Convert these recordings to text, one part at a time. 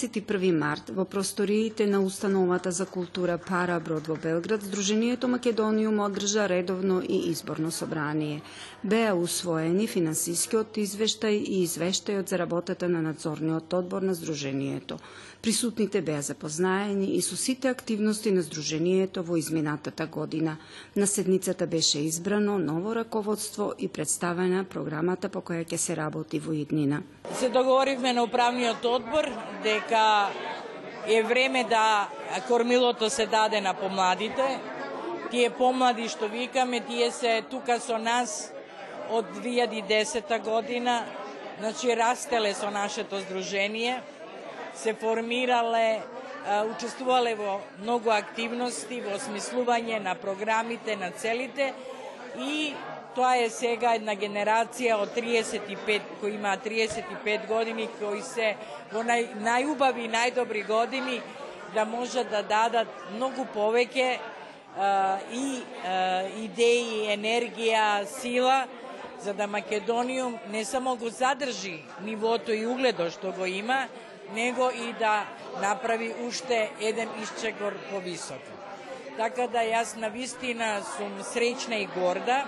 21 март во просториите на Установата за култура Пара Брод во Белград, Сдруженијето Македониум одржа редовно и изборно собрание. Беа усвоени финансискиот извештај и извештајот за работата на надзорниот одбор на Сдруженијето. Присутните беа запознаени и со сите активности на Сдруженијето во изминатата година. На седницата беше избрано ново раководство и представена програмата по која ќе се работи во иднина. Се договоривме на управниот одбор дека Така е време да кормилото се даде на помладите. Тие помлади што викаме, тие се тука со нас од 2010 година, значи растеле со нашето здружение се формирале, учествувале во многу активности, во осмислување на програмите, на целите. И тоа е сега една генерација од 35 кои има 35 години кои се во нај, најубави и најдобри години да можат да дадат многу повеќе и а, идеи, енергија, сила за да Македониум не само го задржи нивото и угледо што го има, него и да направи уште еден исчекор повисоко. Така да јас на вистина сум среќна и горда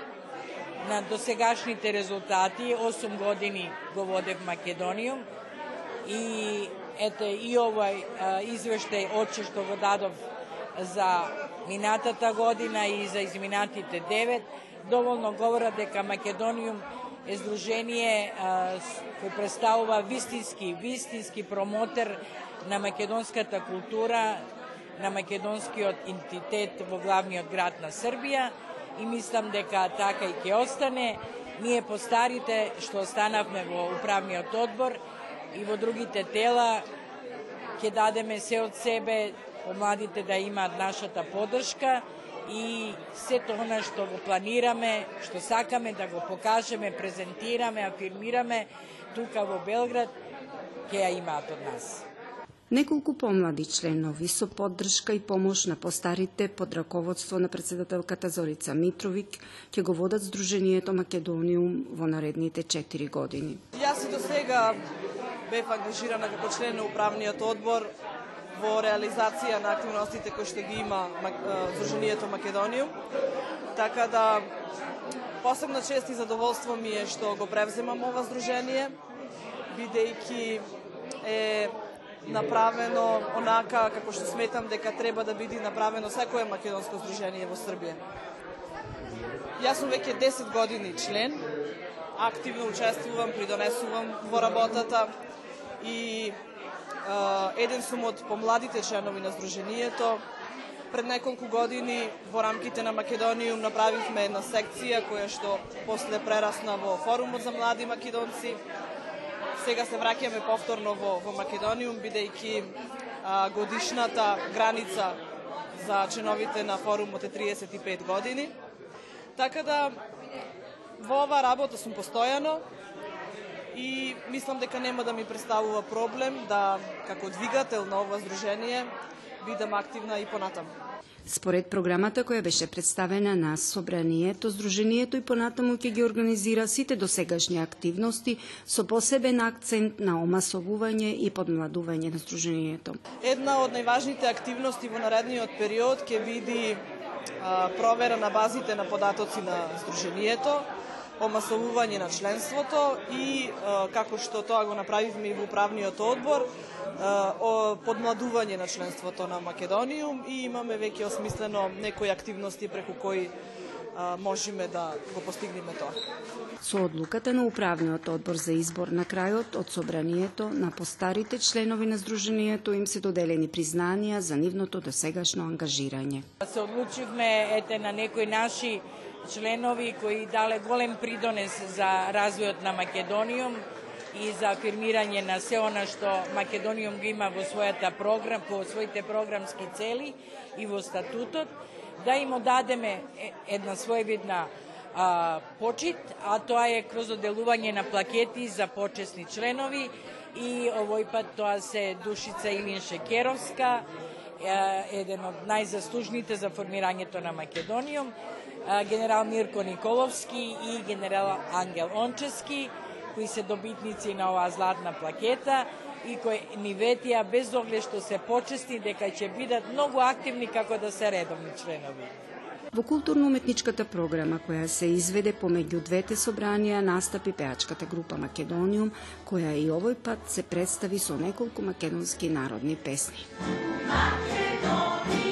на досегашните резултати. 8 години го водев Македонијум и ете и овој извештај оче што го дадов за минатата година и за изминатите 9 доволно говора дека Македонијум е здружение кој представува вистински, вистински промотер на македонската култура, на македонскиот идентитет во главниот град на Србија и мислам дека така и ќе остане. Ние постарите што останавме во управниот одбор и во другите тела ќе дадеме се од себе помладите да имаат нашата поддршка и сето она што го планираме, што сакаме да го покажеме, презентираме, афирмираме тука во Белград, ќе ја имаат од нас. Неколку помлади членови со поддршка и помош на постарите под раководство на председателката Зорица Митровик ќе го водат Сдруженијето Македониум во наредните 4 години. Јас и до сега бев ангажирана како член на управниот одбор во реализација на активностите кои што ги има Сдруженијето Македонијум. Така да посебно чест и задоволство ми е што го превземам ова здружение, бидејќи е направено онака како што сметам дека треба да биде направено секое македонско здружение во Србија. Јас сум веќе 10 години член, активно учествувам, придонесувам во работата и еден сум од помладите членови на здружението. Пред неколку години во рамките на Македониум направивме една секција која што после прерасна во форумот за млади македонци. Сега се враќаме повторно во, во Македониум, бидејќи а, годишната граница за членовите на форумот е 35 години. Така да во ова работа сум постојано, и мислам дека нема да ми представува проблем да, како двигател на ова здружение, бидам активна и понатаму. Според програмата која беше представена на Собранието, Сдруженијето и понатаму ќе ги организира сите досегашни активности со посебен акцент на омасовување и подмладување на Сдруженијето. Една од најважните активности во наредниот период ќе види а, провера на базите на податоци на Сдруженијето, омасовување на членството и како што тоа го направивме и во управниот одбор, подмладување на членството на Македониум и имаме веќе осмислено некои активности преку кои можеме да го постигнеме тоа. Со одлуката на управниот одбор за избор на крајот од собранието на постарите членови на здруженијето им се доделени признанија за нивното досегашно ангажирање. Се одлучивме ете на некои наши членови кои дале голем придонес за развојот на Македониум и за афирмирање на се она што Македониум го има во својата програм, по своите програмски цели и во статутот, да им одадеме една своевидна а, почит, а тоа е кроз оделување на плакети за почесни членови и овој пат тоа се Душица Илин Шекеровска, еден од најзаслужните за формирањето на Македониум, генерал Мирко Николовски и генерал Ангел Ончески, кои се добитници на оваа златна плакета и кои ни ветија без оглед што се почесни дека ќе бидат многу активни како да се редовни членови. Во културно-уметничката програма која се изведе помеѓу двете собранија настапи пеачката група Македониум, која и овој пат се представи со неколку македонски народни песни. Македонија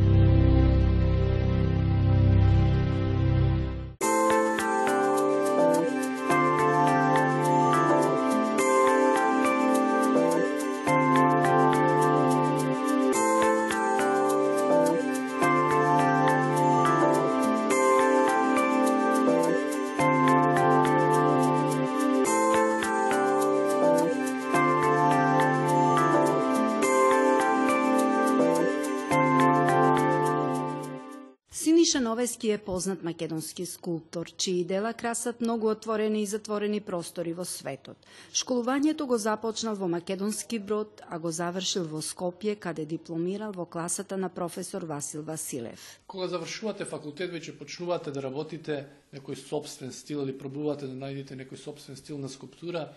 Шановески е познат македонски скулптор, чии дела красат многу отворени и затворени простори во светот. Школувањето го започнал во македонски брод, а го завршил во Скопје, каде дипломирал во класата на професор Васил Василев. Кога завршувате факултет, веќе почнувате да работите некој собствен стил или пробувате да најдете некој собствен стил на скулптура,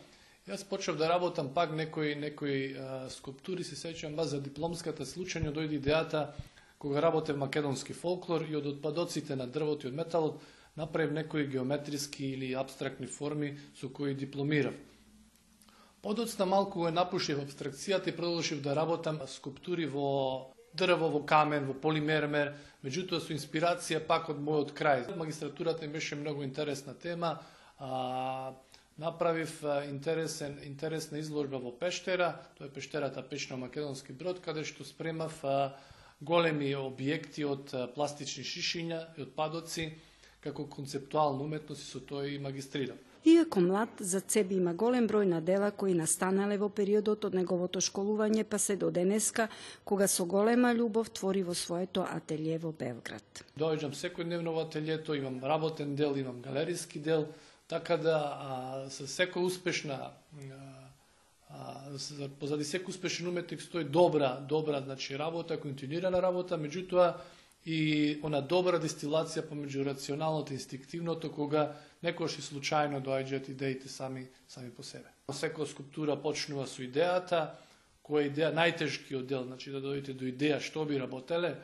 Јас почнав да работам пак некои некои а, скулптури, се сеќавам за дипломската случајно дојде идејата кога работев македонски фолклор и од отпадоците на дрвото и од металот направив некои геометриски или абстрактни форми со кои дипломирав. Подоцна малку го напушив абстракцијата и продолжив да работам скуптури во дрво, во камен, во полимермер, меѓутоа со инспирација пак од мојот крај. Магистратурата ми беше многу интересна тема, а, направив интересен, интересна изложба во Пештера, тоа е Пештерата Печно Македонски брод, каде што спремав а, големи објекти од пластични шишиња и отпадоци, како концептуална уметност и со тоа и магистрирам. Иако млад, за себе има голем број на дела кои настанале во периодот од неговото школување па се до денеска, кога со голема љубов твори во своето ателје во Белград. Доаѓам секојдневно во ателјето, имам работен дел, имам галериски дел, така да а, со секој успешна а, позади секој успешен уметник стои добра, добра значи работа, континуирана работа, меѓутоа и она добра дистилација помеѓу рационалното и инстинктивното кога некојаш и случајно доаѓаат идеите сами сами по себе. Секоја скулптура почнува со идејата, која е идеја најтешкиот дел, значи да дојдете до идеја што би работеле,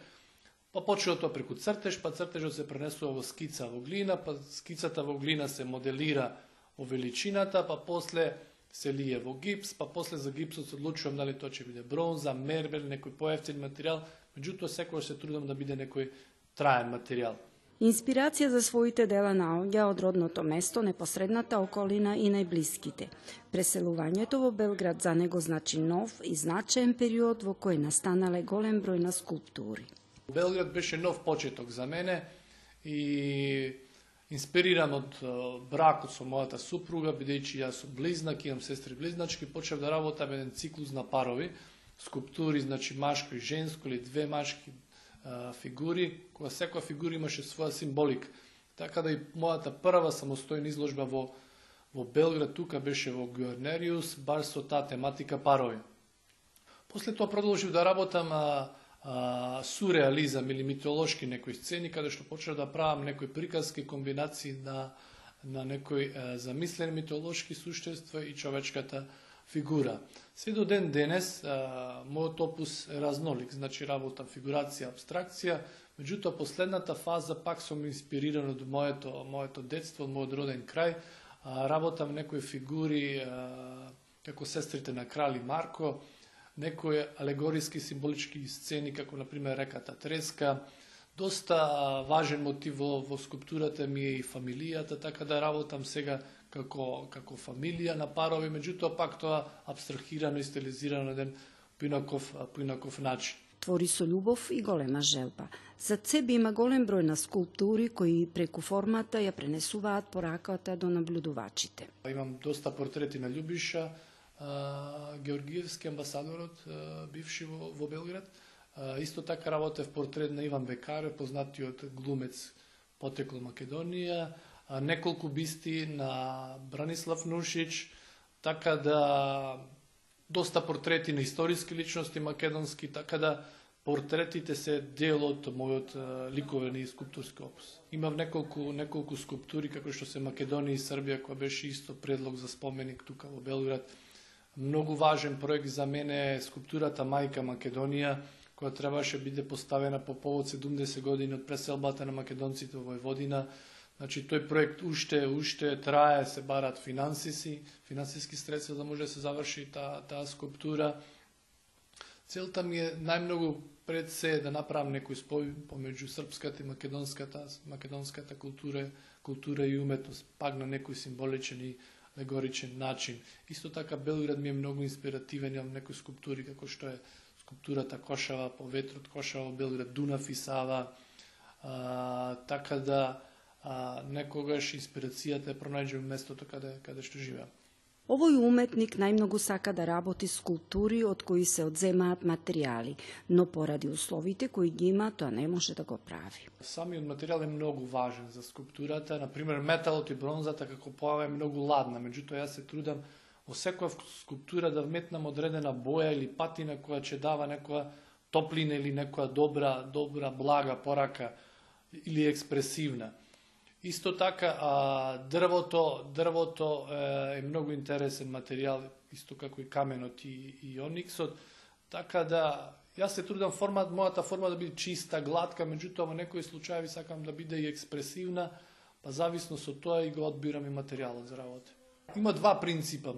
па почува тоа преку цртеж, па цртежот се пренесува во скица во глина, па скицата во глина се моделира во величината, па после се лие во гипс, па после за гипсот се одлучувам дали тоа ќе биде бронза, мербел, некој поевтин материјал, меѓутоа секогаш се трудам да биде некој траен материјал. Инспирација за своите дела наоѓа од родното место, непосредната околина и најблиските. Преселувањето во Белград за него значи нов и значаен период во кој настанале голем број на скулптури. Белград беше нов почеток за мене и инспириран од бракот со мојата супруга, бидејќи јас сум близнак, имам сестри близначки, почнав да работам еден циклус на парови, скулптури, значи машко и женско или две машки а, фигури, кога секоја фигура имаше своја символика. Така да и мојата прва самостојна изложба во во Белград тука беше во Гуернериус, баш со таа тематика парови. После тоа продолжив да работам а, а, сурреализам или митолошки некои сцени, каде што почнав да правам некои приказки, комбинации на, на некои а, замислени митолошки существа и човечката фигура. Се до ден денес, а, мојот опус е разнолик, значи работам фигурација, абстракција, меѓутоа последната фаза пак сум инспириран од моето, моето детство, од мојот роден крај, а, работам некои фигури а, како сестрите на крали Марко, некои алегориски символички сцени, како на пример реката Треска. Доста важен мотив во, во скулптурата ми е и фамилијата, така да работам сега како, како фамилија на парови, меѓутоа пак тоа абстрахирано и стилизирано на еден поинаков, поинаков начин. твори со љубов и голема желба. За себе има голем број на скулптури кои преку формата ја пренесуваат пораката до наблюдувачите. Имам доста портрети на Љубиша, Георгиевски амбасадорот, бивши во, во Белград. Исто така работев портрет на Иван Бекаре, познатиот глумец потекло Македонија, неколку бисти на Бранислав Нушич, така да доста портрети на историски личности македонски, така да портретите се дел од мојот ликовен и скулптурски опус. Имав неколку неколку скулптури како што се Македонија и Србија која беше исто предлог за споменик тука во Белград. Многу важен проект за мене е скулптурата Мајка Македонија која требаше биде поставена по повод 70 години од преселбата на македонците во Војводина Значи, тој проект уште, уште трае, се барат финансиси, финансиски средства да може да се заврши таа, таа скулптура. Целта ми е најмногу пред се да направам некој спој помеѓу српската и македонската, македонската култура, култура и уметност, пак на некој символичен и алегоричен начин. Исто така Белград ми е многу инспиративен, имам некои скулптури како што е скулптурата Кошава по ветрот Кошава, Белград, Дунав и Сава, а, така да а, некогаш инспирацијата е пронајдзе местото каде, каде што живеам. Овој уметник најмногу сака да работи скулптури од кои се одземаат материјали, но поради условите кои ги има, тоа не може да го прави. Самиот материјал е многу важен за скулптурата, на пример металот и бронзата како појава е многу ладна, меѓутоа јас се трудам во секоја скулптура да вметнам одредена боја или патина која ќе дава некоја топлина или некоја добра, добра блага порака или експресивна. Исто така, а, дрвото, дрвото е, многу интересен материјал, исто како и каменот и, и ониксот, така да јас се трудам формат, мојата форма да биде чиста, гладка, меѓутоа во некои случаи сакам да биде и експресивна, па зависно со тоа и го одбирам и материјалот за работа. Има два принципа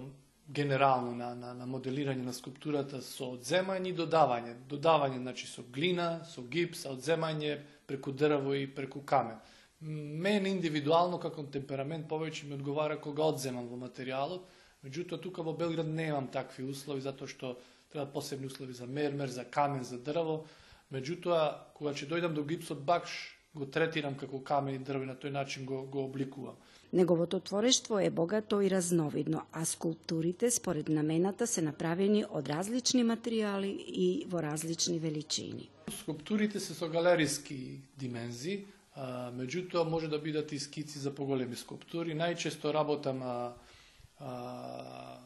генерално на, на, на моделирање на скулптурата со одземање и додавање. Додавање значи со глина, со гипс, а одземање преку дрво и преку камен мен индивидуално како темперамент повеќе ми одговара кога одземам во материјалот, меѓутоа тука во Белград немам такви услови затоа што треба посебни услови за мермер, за камен, за дрво. Меѓутоа кога ќе дојдам до гипсот бакш го третирам како камен и дрво и на тој начин го, го обликувам. Неговото творештво е богато и разновидно, а скулптурите според намената се направени од различни материјали и во различни величини. Скулптурите се со галериски димензии, А, меѓутоа може да бидат и скици за поголеми скулптури. Најчесто работам а, а,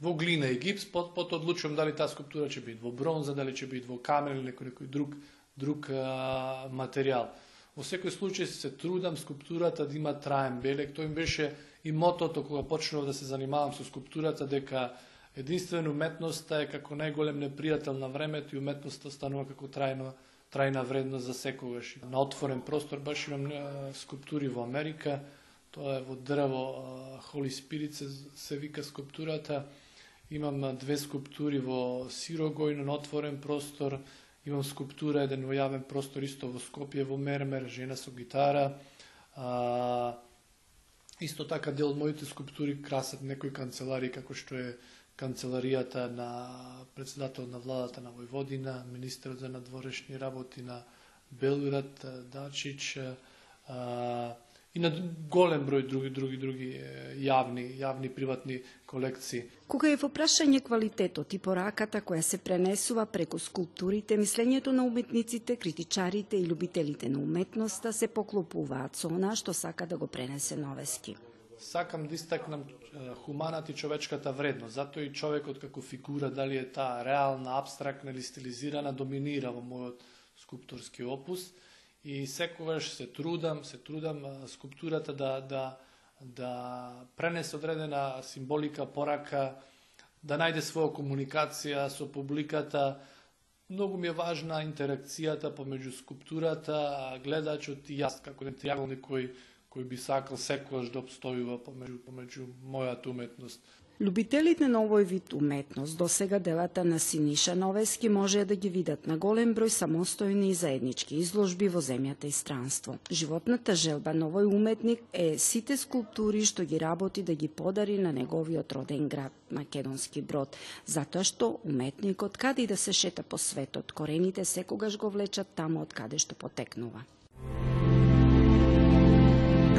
во глина и гипс, пот, пот одлучувам дали таа скулптура ќе биде во бронза, дали ќе биде во камен или некој, некој друг, друг а, материјал. Во секој случај се трудам скулптурата да има траен белек. Тој им беше и мотото кога почнав да се занимавам со скулптурата, дека единствено уметноста е како најголем непријател на времето и уметноста станува како трајно трајна вредност за секогаш. На отворен простор баш имам скулптури во Америка, тоа е во дрво Holy Spirit се, се вика скулптурата. Имам две скулптури во Сирогој на отворен простор, имам скулптура еден во јавен простор исто во Скопје во Мермер, жена со гитара. А, исто така дел од моите скулптури красат некои канцелари како што е канцеларијата на председател на владата на Војводина, министерот за надворешни работи на Белград, Дачич, а, и на голем број други други други јавни јавни приватни колекции. Кога е во прашање квалитетот и пораката која се пренесува преку скулптурите, мислењето на уметниците, критичарите и љубителите на уметноста се поклопуваат со она што сака да го пренесе Новески сакам да истакнам хуманата и човечката вредност. Затоа и човекот како фигура, дали е таа реална, абстрактна или стилизирана, доминира во мојот скулптурски опус и секогаш се трудам, се трудам скулптурата да да да пренесе одредена символика, порака, да најде своја комуникација со публиката. Многу ми е важна интеракцијата помеѓу скулптурата, гледачот и јас како еден триаголник кој кој би сакал секогаш да обстојува помеѓу, помеѓу мојата уметност. Любителите на овој вид уметност до сега делата на Синиша Новески може да ги видат на голем број самостојни и заеднички изложби во земјата и странство. Животната желба на овој уметник е сите скулптури што ги работи да ги подари на неговиот роден град Македонски Брод, затоа што уметникот каде и да се шета по светот, корените секогаш го влечат таму од каде што потекнува.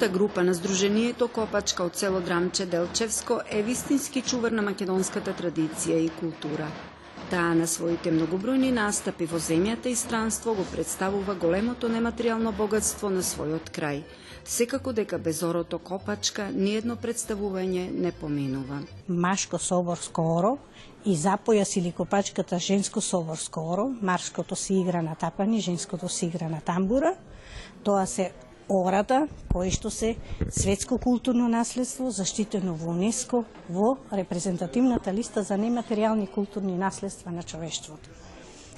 Фолклорната група на Сдруженијето Копачка од село Драмче Делчевско е вистински чувар на македонската традиција и култура. Таа на своите многобројни настапи во земјата и странство го представува големото нематеријално богатство на својот крај. Секако дека без орото Копачка ниедно представување не поминува. Машко соборско оро и запоја или копачката женско соборско оро, маршкото се игра на тапани, женското се игра на тамбура. Тоа се ората, кој што се светско културно наследство, заштитено во УНЕСКО во репрезентативната листа за нематеријални културни наследства на човештвото.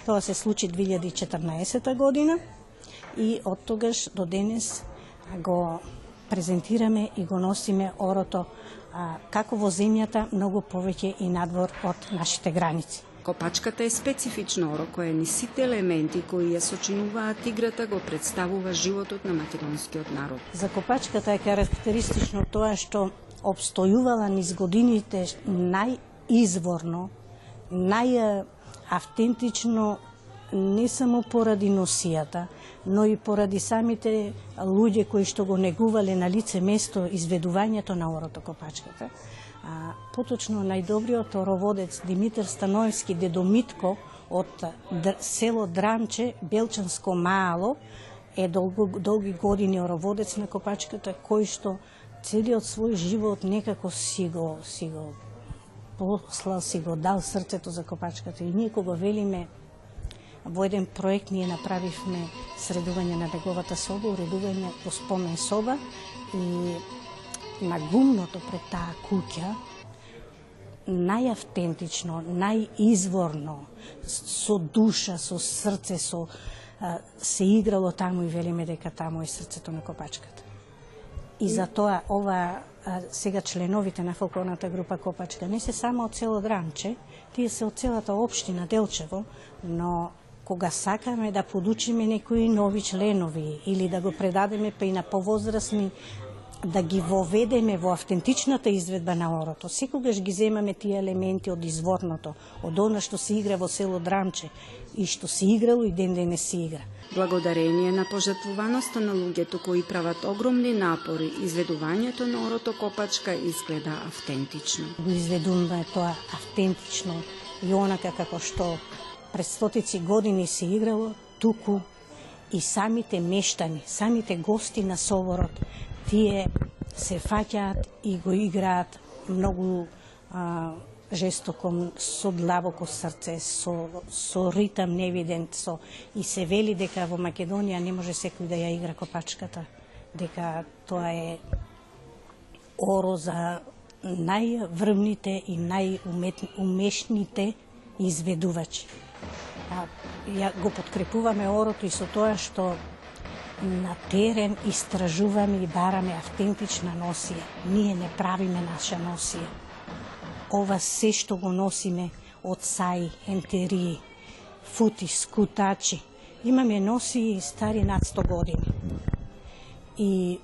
Тоа се случи 2014 година и од тогаш до денес го презентираме и го носиме орото а, како во земјата, многу повеќе и надвор од нашите граници. Копачката е специфично оро кое ни сите елементи кои ја сочинуваат играта го представува животот на македонскиот народ. За копачката е карактеристично тоа што обстојувала низ годините најизворно, најавтентично не само поради носијата, но и поради самите луѓе кои што го негувале на лице место изведувањето на орото копачката А, поточно најдобриот ороводец Димитар Становски Дедомитко од село Драмче, Белчанско Мало, е долго, долги години ороводец на Копачката, кој што целиот свој живот некако си го, си го послал, си го дал срцето за Копачката. И ние кога велиме во еден проект ние направивме средување на неговата соба, уредување по спомен соба и на гумното пред таа куќа, најавтентично, најизворно, со душа, со срце, со се играло таму и велиме дека таму е срцето на копачката. И за тоа ова сега членовите на фолклорната група Копачка не се само од село Драмче, тие се од целата општина Делчево, но кога сакаме да подучиме некои нови членови или да го предадеме па и на повозрасни да ги воведеме во автентичната изведба на орото. Секогаш ги земаме тие елементи од изворното, од она што се игра во село Драмче и што се играло и ден денес се игра. Благодарение на пожертвуваноста на луѓето кои прават огромни напори, изведувањето на орото Копачка изгледа автентично. Го изведуваме тоа автентично и онака како што пред стотици години се играло, туку и самите мештани, самите гости на Соборот тие се фаќаат и го играат многу а, жестоко, со длабоко срце, со, со ритам невиден, со, и се вели дека во Македонија не може секој да ја игра копачката, дека тоа е оро за најврвните и најумешните изведувачи. А, ја го подкрепуваме орото и со тоа што на терен истражуваме и бараме автентична носија. Ние не правиме наша носија. Ова се што го носиме од саи, ентерии, фути, скутачи. Имаме носии стари над 100 години. И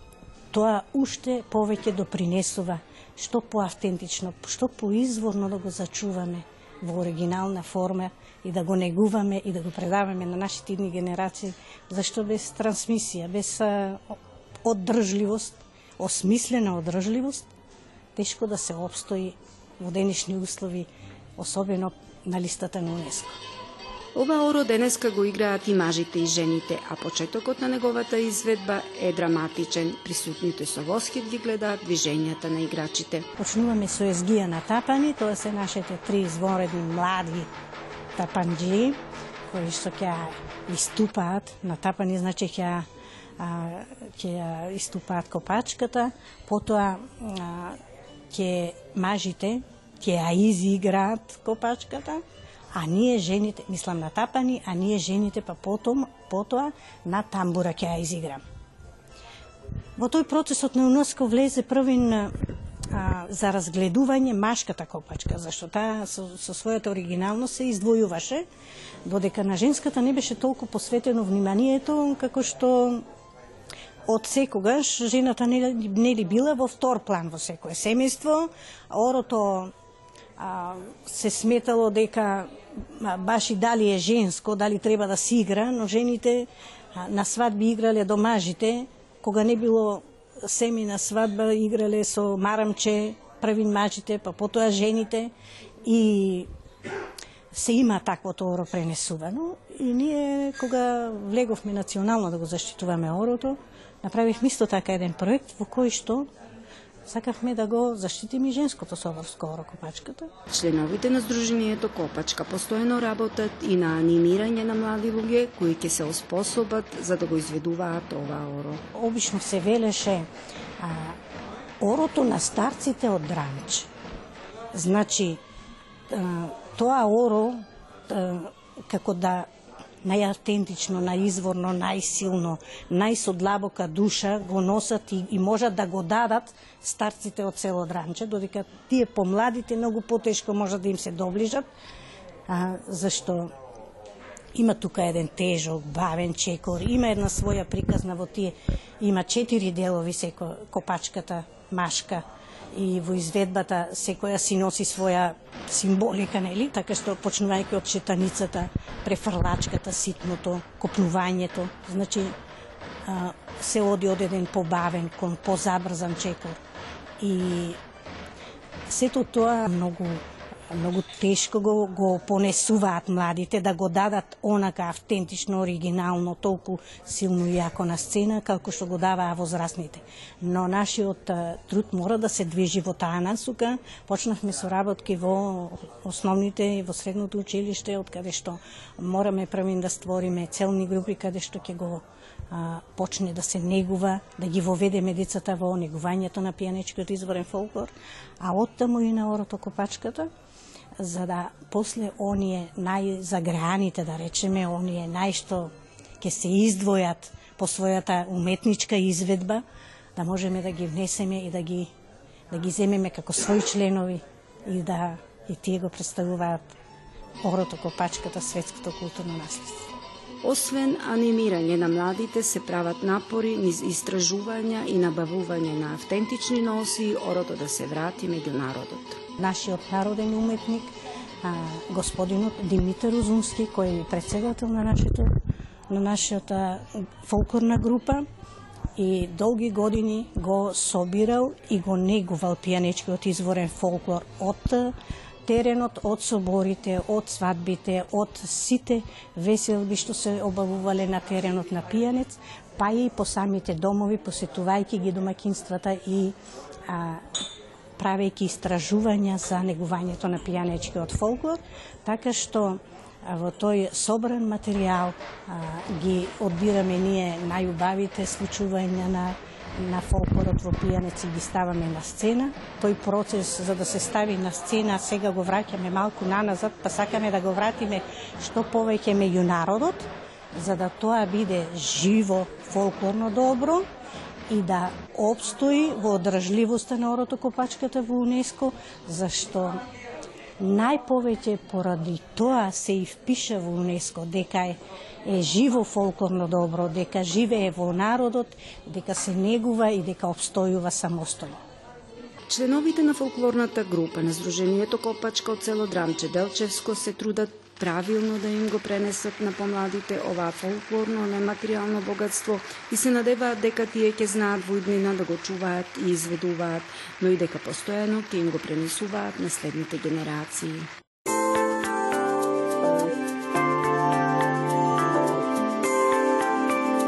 тоа уште повеќе допринесува што поавтентично, што поизворно да го зачуваме во оригинална форма и да го негуваме и да го предаваме на нашите идни генерации, зашто без трансмисија, без одржливост, осмислена одржливост, тешко да се обстои во денешни услови, особено на листата на УНЕСКО. Ова оро денеска го играат и мажите и жените, а почетокот на неговата изведба е драматичен. Присутните со восхит ги гледаат движењата на играчите. Почнуваме со езгија на тапани, тоа се нашите три изворедни млади тапанджи, кои што ќе иступаат на тапани, значи ќе ќе иступаат копачката, потоа ќе мажите ќе ја изиграат копачката, а ние жените, мислам на тапани, а ние жените па потом, потоа на тамбура ќе ја изиграм. Во тој процесот на УНЕСКО влезе првин а, за разгледување машката копачка, зашто таа со, со својата оригиналност се издвојуваше, додека на женската не беше толку посветено вниманието како што од секогаш жената не, не ли била во втор план во секое семејство, орото а, се сметало дека баш и дали е женско, дали треба да си игра, но жените на свадби играле до мажите, кога не било семи на свадба, играле со марамче, првин мажите, па потоа жените. И се има таквото оро пренесувано. И ние кога влеговме национално да го заштитуваме орото, направивме исто така еден проект во кој што сакавме да го заштитиме и женското соборско оро копачката. Членовите на Сдруженијето Копачка постојано работат и на анимирање на млади луѓе кои ќе се оспособат за да го изведуваат ова оро. Обично се велеше а, орото на старците од Дранч. Значи, а, тоа оро а, како да најавтентично, најизворно, најсилно, најсодлабока душа го носат и, и можат да го дадат старците од село Дранче, додека тие помладите многу потешко можат да им се доближат, а, зашто има тука еден тежок, бавен чекор, има една своја приказна во тие, има четири делови секо копачката машка, и во изведбата секоја си носи своја символика, нели? Така што почнувајќи од шетаницата, префрлачката, ситното, копнувањето, значи а, се оди од еден побавен кон позабрзан чекор. И сето тоа многу многу тешко го, го понесуваат младите да го дадат онака автентично, оригинално, толку силно и јако на сцена, како што го даваа возрастните. Но нашиот труд мора да се движи во таа насука. Почнахме со работки во основните и во средното училиште, од каде што мораме првин да створиме целни групи каде што ќе го а, почне да се негува, да ги воведеме децата во негувањето на пијанечкиот изворен фолклор, а оттаму и на орото копачката, за да после оние најзаграните, да речеме, оние најшто ќе се издвојат по својата уметничка изведба, да можеме да ги внесеме и да ги да ги земеме како своји членови и да и тие го представуваат орото копачката светското културно наследство. Освен анимирање на младите, се прават напори низ истражувања и набавување на автентични носи орото да се врати меѓу народот. Нашиот народен уметник, а, господинот Димитар Узунски, кој е председател на нашето на нашата фолклорна група и долги години го собирал и го негувал пијанечкиот изворен фолклор од теренот од соборите, од свадбите, од сите веселби што се обавувале на теренот на пијанец, па и по самите домови, посетувајќи ги домакинствата и а, правејќи истражувања за негувањето на пијанечкиот фолклор, така што во тој собран материјал а, ги одбираме ние најубавите случувања на на фолклорот во пијанеци ги ставаме на сцена. Тој процес за да се стави на сцена сега го враќаме малку наназад, па сакаме да го вратиме што повеќе меѓу народот, за да тоа биде живо фолклорно добро и да обстои во одржливоста на орото копачката во УНЕСКО, зашто најповеќе поради тоа се и впиша во УНЕСКО дека е, е живо фолклорно добро, дека живее во народот, дека се негува и дека обстојува самостојно. Членовите на фолклорната група на Сдруженијето Копачка од село Драмче Делчевско се трудат правилно да им го пренесат на помладите ова фолклорно нематеријално богатство и се надеваат дека тие ќе знаат во иднина да го чуваат и изведуваат, но и дека постојано ќе им го пренесуваат на следните генерации.